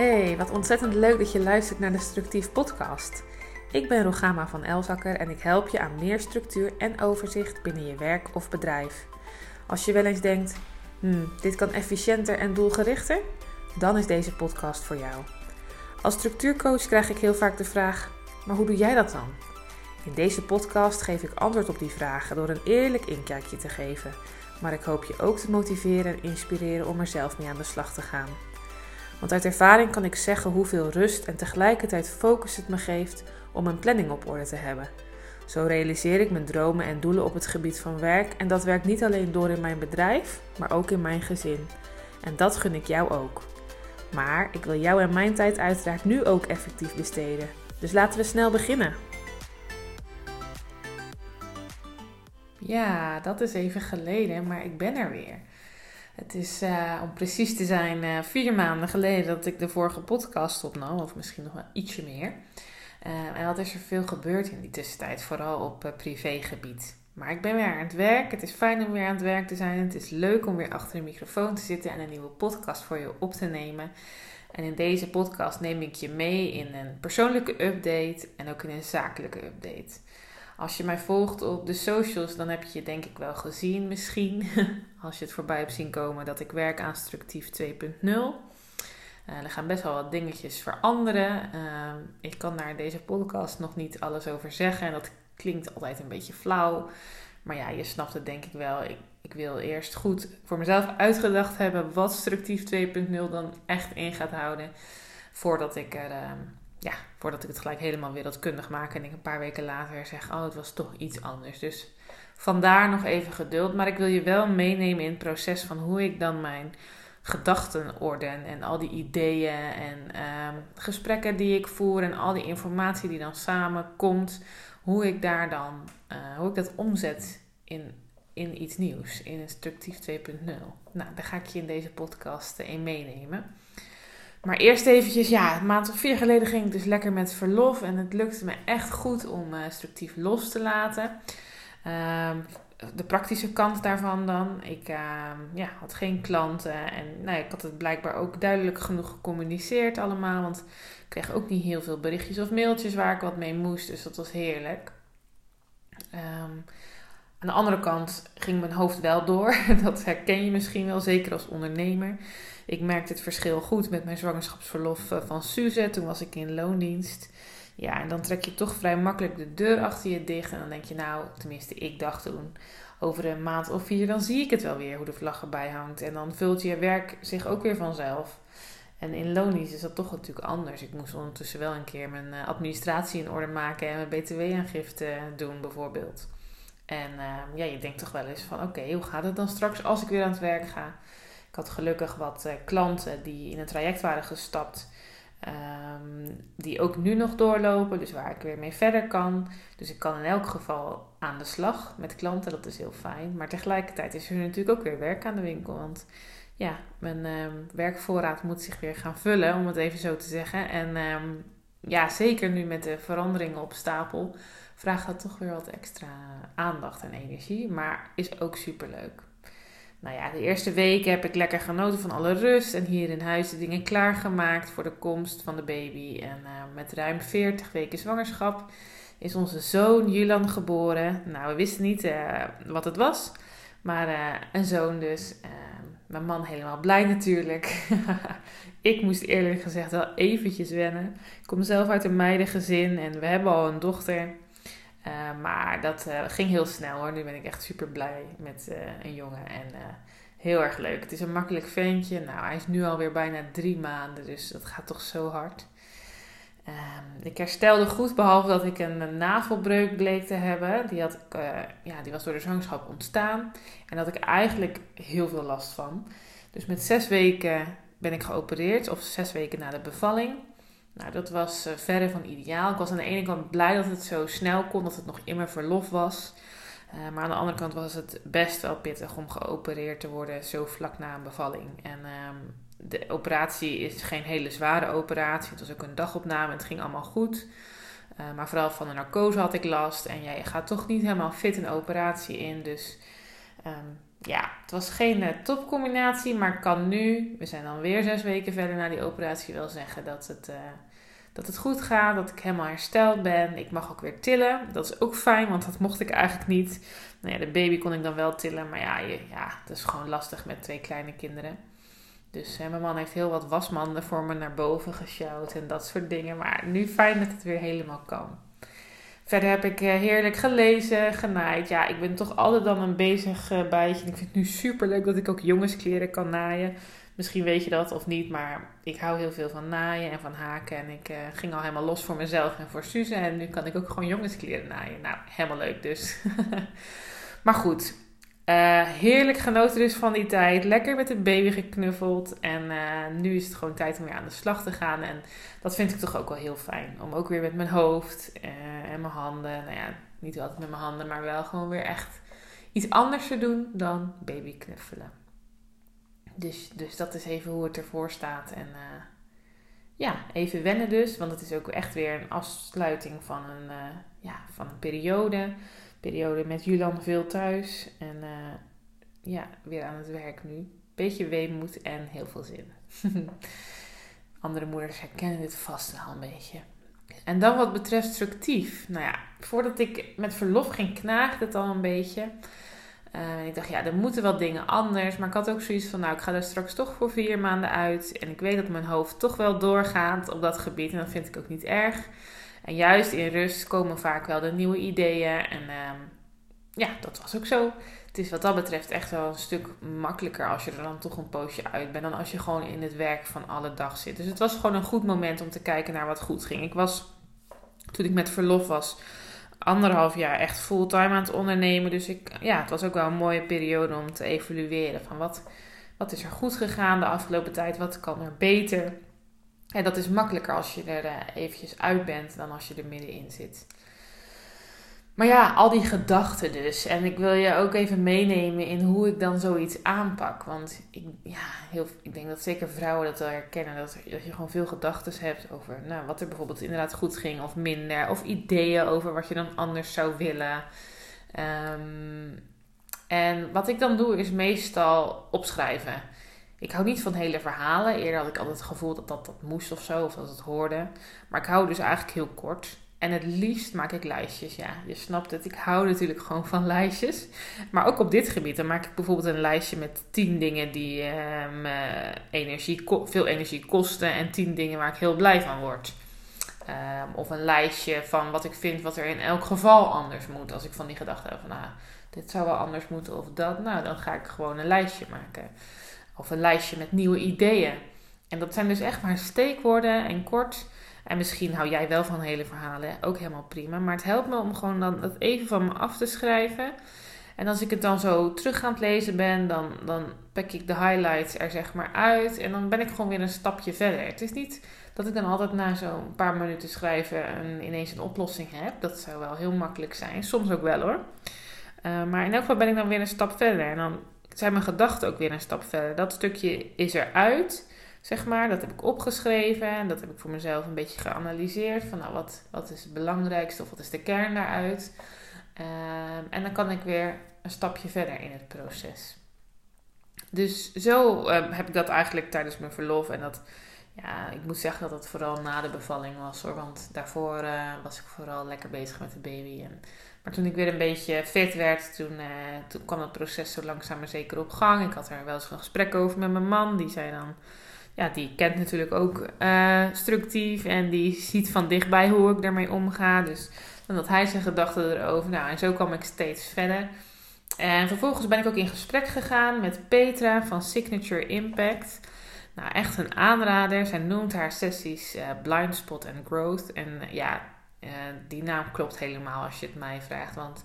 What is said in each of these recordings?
Hey, wat ontzettend leuk dat je luistert naar de Structief Podcast. Ik ben Rogama van Elzakker en ik help je aan meer structuur en overzicht binnen je werk of bedrijf. Als je wel eens denkt, hmm, dit kan efficiënter en doelgerichter, dan is deze podcast voor jou. Als structuurcoach krijg ik heel vaak de vraag: maar hoe doe jij dat dan? In deze podcast geef ik antwoord op die vragen door een eerlijk inkijkje te geven. Maar ik hoop je ook te motiveren en inspireren om er zelf mee aan de slag te gaan. Want uit ervaring kan ik zeggen hoeveel rust en tegelijkertijd focus het me geeft om een planning op orde te hebben. Zo realiseer ik mijn dromen en doelen op het gebied van werk en dat werkt niet alleen door in mijn bedrijf, maar ook in mijn gezin. En dat gun ik jou ook. Maar ik wil jou en mijn tijd uiteraard nu ook effectief besteden. Dus laten we snel beginnen. Ja, dat is even geleden, maar ik ben er weer. Het is, uh, om precies te zijn, uh, vier maanden geleden dat ik de vorige podcast opnam, of misschien nog wel ietsje meer. Uh, en wat is er veel gebeurd in die tussentijd, vooral op privégebied. Maar ik ben weer aan het werk. Het is fijn om weer aan het werk te zijn. Het is leuk om weer achter de microfoon te zitten en een nieuwe podcast voor je op te nemen. En in deze podcast neem ik je mee in een persoonlijke update en ook in een zakelijke update. Als je mij volgt op de socials, dan heb je denk ik wel gezien misschien. Als je het voorbij hebt zien komen dat ik werk aan Structief 2.0. Uh, er gaan best wel wat dingetjes veranderen. Uh, ik kan daar in deze podcast nog niet alles over zeggen. En dat klinkt altijd een beetje flauw. Maar ja, je snapt het denk ik wel. Ik, ik wil eerst goed voor mezelf uitgedacht hebben wat Structief 2.0 dan echt in gaat houden. Voordat ik er uh, ja, voordat ik het gelijk helemaal wereldkundig maak en ik een paar weken later zeg, oh, het was toch iets anders. Dus vandaar nog even geduld. Maar ik wil je wel meenemen in het proces van hoe ik dan mijn gedachten orden en al die ideeën en ehm, gesprekken die ik voer en al die informatie die dan samenkomt, hoe ik daar dan, uh, hoe ik dat omzet in, in iets nieuws, in een structief 2.0. Nou, daar ga ik je in deze podcast in meenemen. Maar eerst eventjes, ja, een maand of vier geleden ging ik dus lekker met verlof. En het lukte me echt goed om uh, structief los te laten. Uh, de praktische kant daarvan dan. Ik uh, ja, had geen klanten. En nou, ik had het blijkbaar ook duidelijk genoeg gecommuniceerd allemaal. Want ik kreeg ook niet heel veel berichtjes of mailtjes waar ik wat mee moest. Dus dat was heerlijk. Um, aan de andere kant ging mijn hoofd wel door. Dat herken je misschien wel, zeker als ondernemer. Ik merkte het verschil goed met mijn zwangerschapsverlof eh, van Suze. Toen was ik in loondienst. Ja, en dan trek je toch vrij makkelijk de deur achter je dicht. En dan denk je, nou, tenminste, ik dacht toen, over een maand of vier, dan zie ik het wel weer hoe de vlag erbij hangt. En dan vult je werk zich ook weer vanzelf. En in loondienst is dat toch natuurlijk anders. Ik moest ondertussen wel een keer mijn eh, administratie in orde maken en mijn btw-aangifte doen, bijvoorbeeld. En uh, ja, je denkt toch wel eens van, oké, hoe gaat het dan straks als ik weer aan het werk ga? Ik had gelukkig wat uh, klanten die in een traject waren gestapt, um, die ook nu nog doorlopen, dus waar ik weer mee verder kan. Dus ik kan in elk geval aan de slag met klanten, dat is heel fijn. Maar tegelijkertijd is er natuurlijk ook weer werk aan de winkel, want ja, mijn um, werkvoorraad moet zich weer gaan vullen, om het even zo te zeggen. En ja, zeker nu met de veranderingen op stapel, vraagt dat toch weer wat extra aandacht en energie, maar is ook super leuk. Nou ja, de eerste weken heb ik lekker genoten van alle rust en hier in huis de dingen klaargemaakt voor de komst van de baby. En uh, met ruim 40 weken zwangerschap is onze zoon Julan geboren. Nou, we wisten niet uh, wat het was, maar uh, een zoon dus. mijn man helemaal blij natuurlijk. ik moest eerlijk gezegd wel eventjes wennen. Ik kom zelf uit een meidengezin en we hebben al een dochter. Uh, maar dat uh, ging heel snel hoor. Nu ben ik echt super blij met uh, een jongen. En heel erg leuk. Het is een makkelijk ventje. Nou, hij is nu alweer bijna drie maanden. Dus dat gaat toch zo hard. Ehm, ik herstelde goed, behalve dat ik een navelbreuk bleek te hebben. Die, had ja, die was door de zwangerschap ontstaan. En had ik eigenlijk heel veel last van. Dus met zes weken ben ik geopereerd. Of zes weken na de bevalling. Nou, dat was uh, verre van ideaal. Ik was aan de ene kant blij dat het zo snel kon, dat het nog mijn verlof was. Uh, maar aan de andere kant was het best wel pittig om geopereerd te worden zo vlak na een bevalling. En um, de operatie is geen hele zware operatie. Het was ook een dagopname. Het ging allemaal goed. Uh, maar vooral van de narcose had ik last. En jij gaat toch niet helemaal fit een operatie in. Dus um, ja, het was geen uh, topcombinatie, maar kan nu, we zijn dan weer zes weken verder na die operatie, wel zeggen dat het, uh, dat het goed gaat, dat ik helemaal hersteld ben. Ik mag ook weer tillen. Dat is ook fijn, want dat mocht ik eigenlijk niet. Nou ja, de baby kon ik dan wel tillen, maar ja, ja dat is gewoon lastig met twee kleine kinderen. Dus mijn man heeft heel wat wasmanden voor me naar boven gesjouwd en dat soort dingen. Maar nu fijn dat het weer helemaal kan. Verder heb ik eh, heerlijk gelezen, genaaid. Ja, ik ben toch altijd dan een bezig uh, bijtje. Ik vind het nu super leuk dat ik ook jongenskleren kan naaien. Misschien weet je dat of niet, maar ik hou heel veel van naaien en van haken. En ik uh, ging al helemaal los voor mezelf en voor Suze. En nu kan ik ook gewoon jongenskleren naaien. Nou, helemaal leuk dus. maar goed, uh, heerlijk genoten dus van die tijd. Lekker met de baby geknuffeld. En uh, nu is het gewoon tijd om weer aan de slag te gaan. En dat vind ik toch ook wel heel fijn. Om ook weer met mijn hoofd uh, en mijn handen. Nou ja, niet altijd met mijn handen, maar wel gewoon weer echt iets anders te doen dan baby knuffelen. Dus, dus dat is even hoe het ervoor staat. En ja, even wennen dus. Want het is ook echt weer een afsluiting van een, ja, van een periode periode met Julan veel thuis. En uh, ja, weer aan het werk nu. Beetje weemoed en heel veel zin. Andere moeders herkennen dit vast wel een beetje. En dan wat betreft structief. Nou ja, voordat ik met verlof ging, knaagde het al een beetje. Uh, ik dacht, ja, er moeten wel dingen anders. Maar ik had ook zoiets van, nou, ik ga er straks toch voor vier maanden uit. En ik weet dat mijn hoofd toch wel doorgaat op dat gebied. En dat vind ik ook niet erg. En juist in rust komen vaak wel de nieuwe ideeën. En uh, ja, dat was ook zo. Het is wat dat betreft echt wel een stuk makkelijker als je er dan toch een poosje uit bent. Dan als je gewoon in het werk van alle dag zit. Dus het was gewoon een goed moment om te kijken naar wat goed ging. Ik was, toen ik met verlof was, anderhalf jaar echt fulltime aan het ondernemen. Dus ik, ja, het was ook wel een mooie periode om te evalueren. Van wat, wat is er goed gegaan de afgelopen tijd? Wat kan er beter? En dat is makkelijker als je er uh, eventjes uit bent dan als je er middenin zit. Maar ja, al die gedachten dus. En ik wil je ook even meenemen in hoe ik dan zoiets aanpak. Want ik, ja, heel, ik denk dat zeker vrouwen dat wel herkennen. Dat, dat je gewoon veel gedachten hebt over nou, wat er bijvoorbeeld inderdaad goed ging of minder. Of ideeën over wat je dan anders zou willen. Um, en wat ik dan doe is meestal opschrijven. Ik hou niet van hele verhalen. Eerder had ik altijd het gevoel dat dat, dat moest of zo, of dat het hoorde. Maar ik hou dus eigenlijk heel kort. En het liefst maak ik lijstjes. Ja, je snapt het. Ik hou natuurlijk gewoon van lijstjes. Maar ook op dit gebied. Dan maak ik bijvoorbeeld een lijstje met 10 dingen die me energie, veel energie kosten. En 10 dingen waar ik heel blij van word. Um, of een lijstje van wat ik vind wat er in elk geval anders moet. Als ik van die gedachte heb van nou, dit zou wel anders moeten of dat. Nou, dan ga ik gewoon een lijstje maken. Of een lijstje met nieuwe ideeën. En dat zijn dus echt maar steekwoorden en kort. En misschien hou jij wel van hele verhalen, ook helemaal prima. Maar het helpt me om gewoon dan dat even van me af te schrijven. En als ik het dan zo terug aan het lezen ben, dan, dan pak ik de highlights er zeg maar uit. En dan ben ik gewoon weer een stapje verder. Het is niet dat ik dan altijd na zo'n paar minuten schrijven een, ineens een oplossing heb. Dat zou wel heel makkelijk zijn. Soms ook wel hoor. Uh, maar in elk geval ben ik dan weer een stap verder. En dan zijn mijn gedachten ook weer een stap verder. Dat stukje is eruit zeg maar. Dat heb ik opgeschreven en dat heb ik voor mezelf een beetje geanalyseerd. Van nou, wat, wat is het belangrijkste of wat is de kern daaruit? Um, en dan kan ik weer een stapje verder in het proces. Dus zo um, heb ik dat eigenlijk tijdens mijn verlof. En dat, ja, ik moet zeggen dat het vooral na de bevalling was hoor. Want daarvoor uh, was ik vooral lekker bezig met de baby. En, maar toen ik weer een beetje fit werd, toen, uh, toen kwam het proces zo langzaam maar zeker op gang. Ik had er wel eens een gesprek over met mijn man. Die zei dan ja, die kent natuurlijk ook uh, structief en die ziet van dichtbij hoe ik daarmee omga. Dus dan had hij zijn gedachten erover. Nou, en zo kwam ik steeds verder. En vervolgens ben ik ook in gesprek gegaan met Petra van Signature Impact. Nou, echt een aanrader. Zij noemt haar sessies uh, Blind Spot and Growth. En uh, ja, uh, die naam klopt helemaal als je het mij vraagt. Want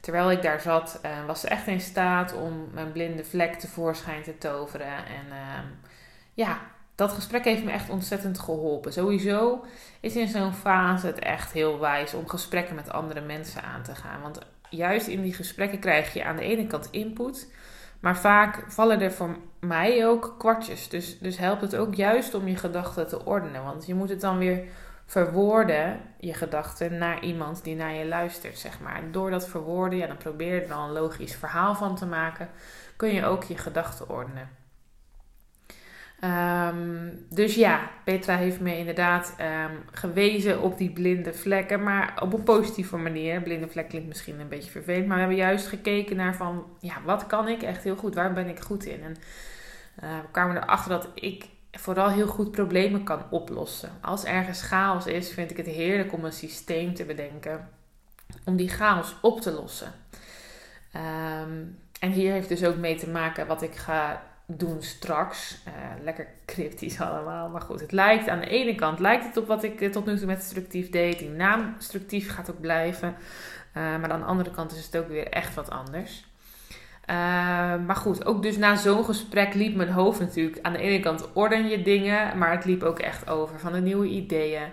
terwijl ik daar zat, was ze echt in staat om mijn blinde vlek tevoorschijn te toveren. En ehm, ja, dat gesprek heeft me echt ontzettend geholpen. Sowieso is in zo'n fase het echt heel wijs om gesprekken met andere mensen aan te gaan. Want juist in die gesprekken krijg je aan de ene kant input. Maar vaak vallen er voor mij ook kwartjes. Dus, dus helpt het ook juist om je gedachten te ordenen. Want je moet het dan weer verwoorden je gedachten naar iemand die naar je luistert, zeg maar. En door dat verwoorden, ja, dan probeer je er dan een logisch verhaal van te maken, kun je ook je gedachten ordenen. Ehm, dus ja, Petra heeft me inderdaad ehm, gewezen op die blinde vlekken, maar op een positieve manier. Blinde vlek klinkt misschien een beetje vervelend, maar we hebben juist gekeken naar van, ja, wat kan ik echt heel goed? Waar ben ik goed in? En uh, we kwamen erachter dat ik vooral heel goed problemen kan oplossen. Als ergens chaos is, vind ik het heerlijk om een systeem te bedenken om die chaos op te lossen. Ehm, en hier heeft dus ook mee te maken wat ik ga doen straks. Uh, lekker cryptisch allemaal. Maar goed, het lijkt aan de ene kant lijkt het op wat ik eh, tot nu toe met structief deed. Die naam structief gaat ook blijven. Uh, maar aan de andere kant is het ook weer echt wat anders. maar goed, ook dus na zo'n gesprek liep mijn hoofd natuurlijk. Aan de ene kant orden je dingen, maar het liep ook echt over van de nieuwe ideeën.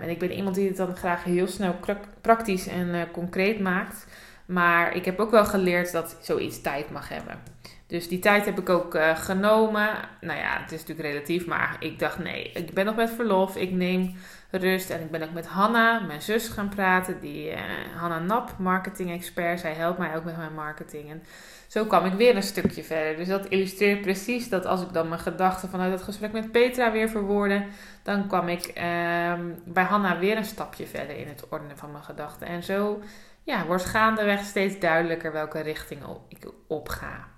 en ik ben iemand die het dan graag heel snel praktisch en concreet maakt. Maar ik heb ook wel geleerd dat zoiets tijd mag hebben. Dus die tijd heb ik ook uh, genomen. Nou ja, het is natuurlijk relatief, maar ik dacht nee, ik ben nog met verlof. Ik neem rust en ik ben ook met Hanna, mijn zus, gaan praten. Die uh, Hanna Nap, marketing expert. Zij helpt mij ook met mijn marketing. En zo kwam ik weer een stukje verder. Dus dat illustreert precies dat als ik dan mijn gedachten vanuit het gesprek met Petra weer verwoordde, dan kwam ik uh, bij Hanna weer een stapje verder in het ordenen van mijn gedachten. En zo ja, wordt gaandeweg steeds duidelijker welke richting ik op ga.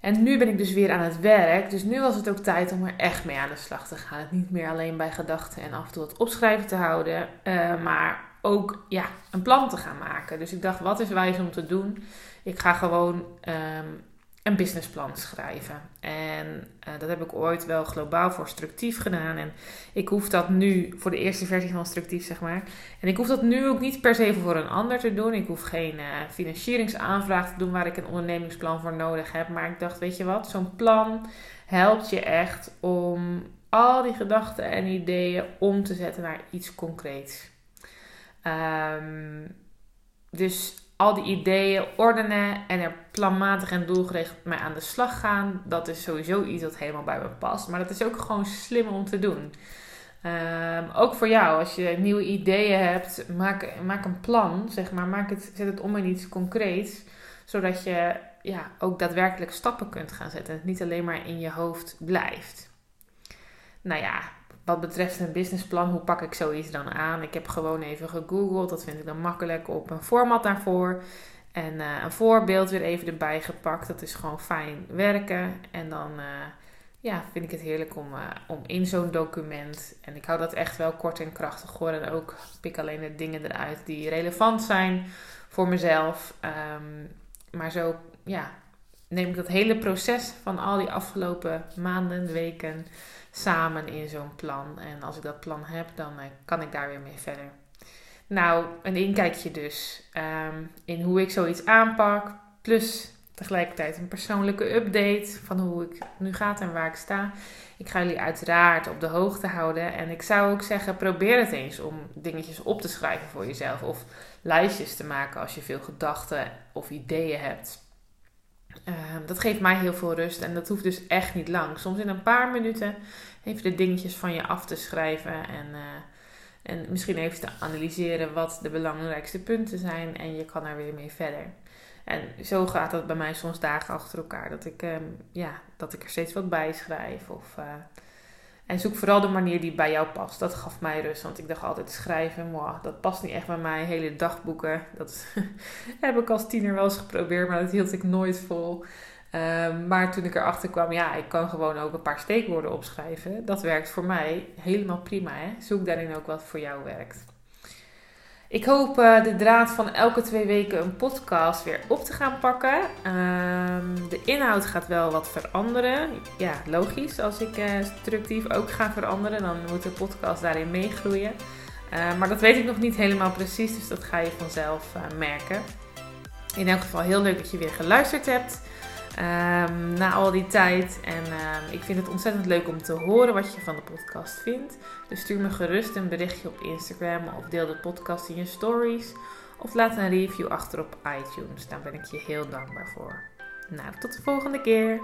En nu ben ik dus weer aan het werk. Dus nu was het ook tijd om er echt mee aan de slag te gaan. Niet meer alleen bij gedachten en af en toe het opschrijven te houden. Uh, maar ook ja, een plan te gaan maken. Dus ik dacht, wat is wijs om te doen? Ik ga gewoon um, een businessplan schrijven. En uh, dat heb ik ooit wel globaal voor structief gedaan. En ik hoef dat nu, voor de eerste versie van structief zeg maar. En ik hoef dat nu ook niet per se voor een ander te doen. Ik hoef geen uh, financieringsaanvraag te doen waar ik een ondernemingsplan voor nodig heb. Maar ik dacht, weet je wat, zo'n plan helpt je echt om al die gedachten en ideeën om te zetten naar iets concreets. Um, dus al die ideeën ordenen en er planmatig en doelgericht mee aan de slag gaan. Dat is sowieso iets dat helemaal bij me past. Maar dat is ook gewoon slim om te doen. Um, ook voor jou, als je nieuwe ideeën hebt, maak, maak een plan, zeg maar. Maak het, zet het om in iets concreets, zodat je ja, ook daadwerkelijk stappen kunt gaan zetten. En het niet alleen maar in je hoofd blijft. Nou ja, wat betreft een businessplan, hoe pak ik zoiets dan aan? Ik heb gewoon even gegoogeld. Dat vind ik dan makkelijk op een format daarvoor. En uh, een voorbeeld weer even erbij gepakt. Dat is gewoon fijn werken. En dan uh, ja, vind ik het heerlijk om, uh, om in zo'n document. En ik hou dat echt wel kort en krachtig hoor. En ook pik alleen de dingen eruit die relevant zijn voor mezelf. Um, maar zo ja, neem ik dat hele proces van al die afgelopen maanden, weken samen in zo'n plan. En als ik dat plan heb, dan eh, kan ik daar weer mee verder. Nou, een inkijkje dus ehm, in hoe ik zoiets aanpak. Plus tegelijkertijd een persoonlijke update van hoe ik nu gaat en waar ik sta. Ik ga jullie uiteraard op de hoogte houden. En ik zou ook zeggen, probeer het eens om dingetjes op te schrijven voor jezelf. Of lijstjes te maken als je veel gedachten of ideeën hebt. Ehm, dat geeft mij heel veel rust en dat hoeft dus echt niet lang. Soms in een paar minuten even de dingetjes van je af te schrijven en, uh, en misschien even te analyseren wat de belangrijkste punten zijn en je kan er weer mee verder. En zo gaat dat bij mij soms dagen achter elkaar, dat ik, um, ja, dat ik er steeds wat bij schrijf of... Uh, en zoek vooral de manier die bij jou past. Dat gaf mij rust. Want ik dacht altijd schrijven, wow, dat past niet echt bij mij. Hele dagboeken. Dat heb ik als tiener wel eens geprobeerd, maar dat hield ik nooit vol. Um, maar toen ik erachter kwam, ja, ik kan gewoon ook een paar steekwoorden opschrijven. Dat werkt voor mij helemaal prima. Hè? Zoek daarin ook wat voor jou werkt. Ik hoop uh, de draad van elke twee weken een podcast weer op te gaan pakken. Um, de inhoud gaat wel wat veranderen. Ja, logisch. Als ik uh, structief ook ga veranderen, dan moet de podcast daarin meegroeien. Uh, maar dat weet ik nog niet helemaal precies, dus dat ga je vanzelf merken. In elk geval heel leuk dat je weer geluisterd hebt. Ehm, na al die tijd. En ehm, ik vind het ontzettend leuk om te horen wat je van de podcast vindt. Dus stuur me gerust een berichtje op Instagram of deel de podcast in je stories. Of laat een review achter op iTunes. Daar ben ik je heel dankbaar voor. Nou, tot de volgende keer.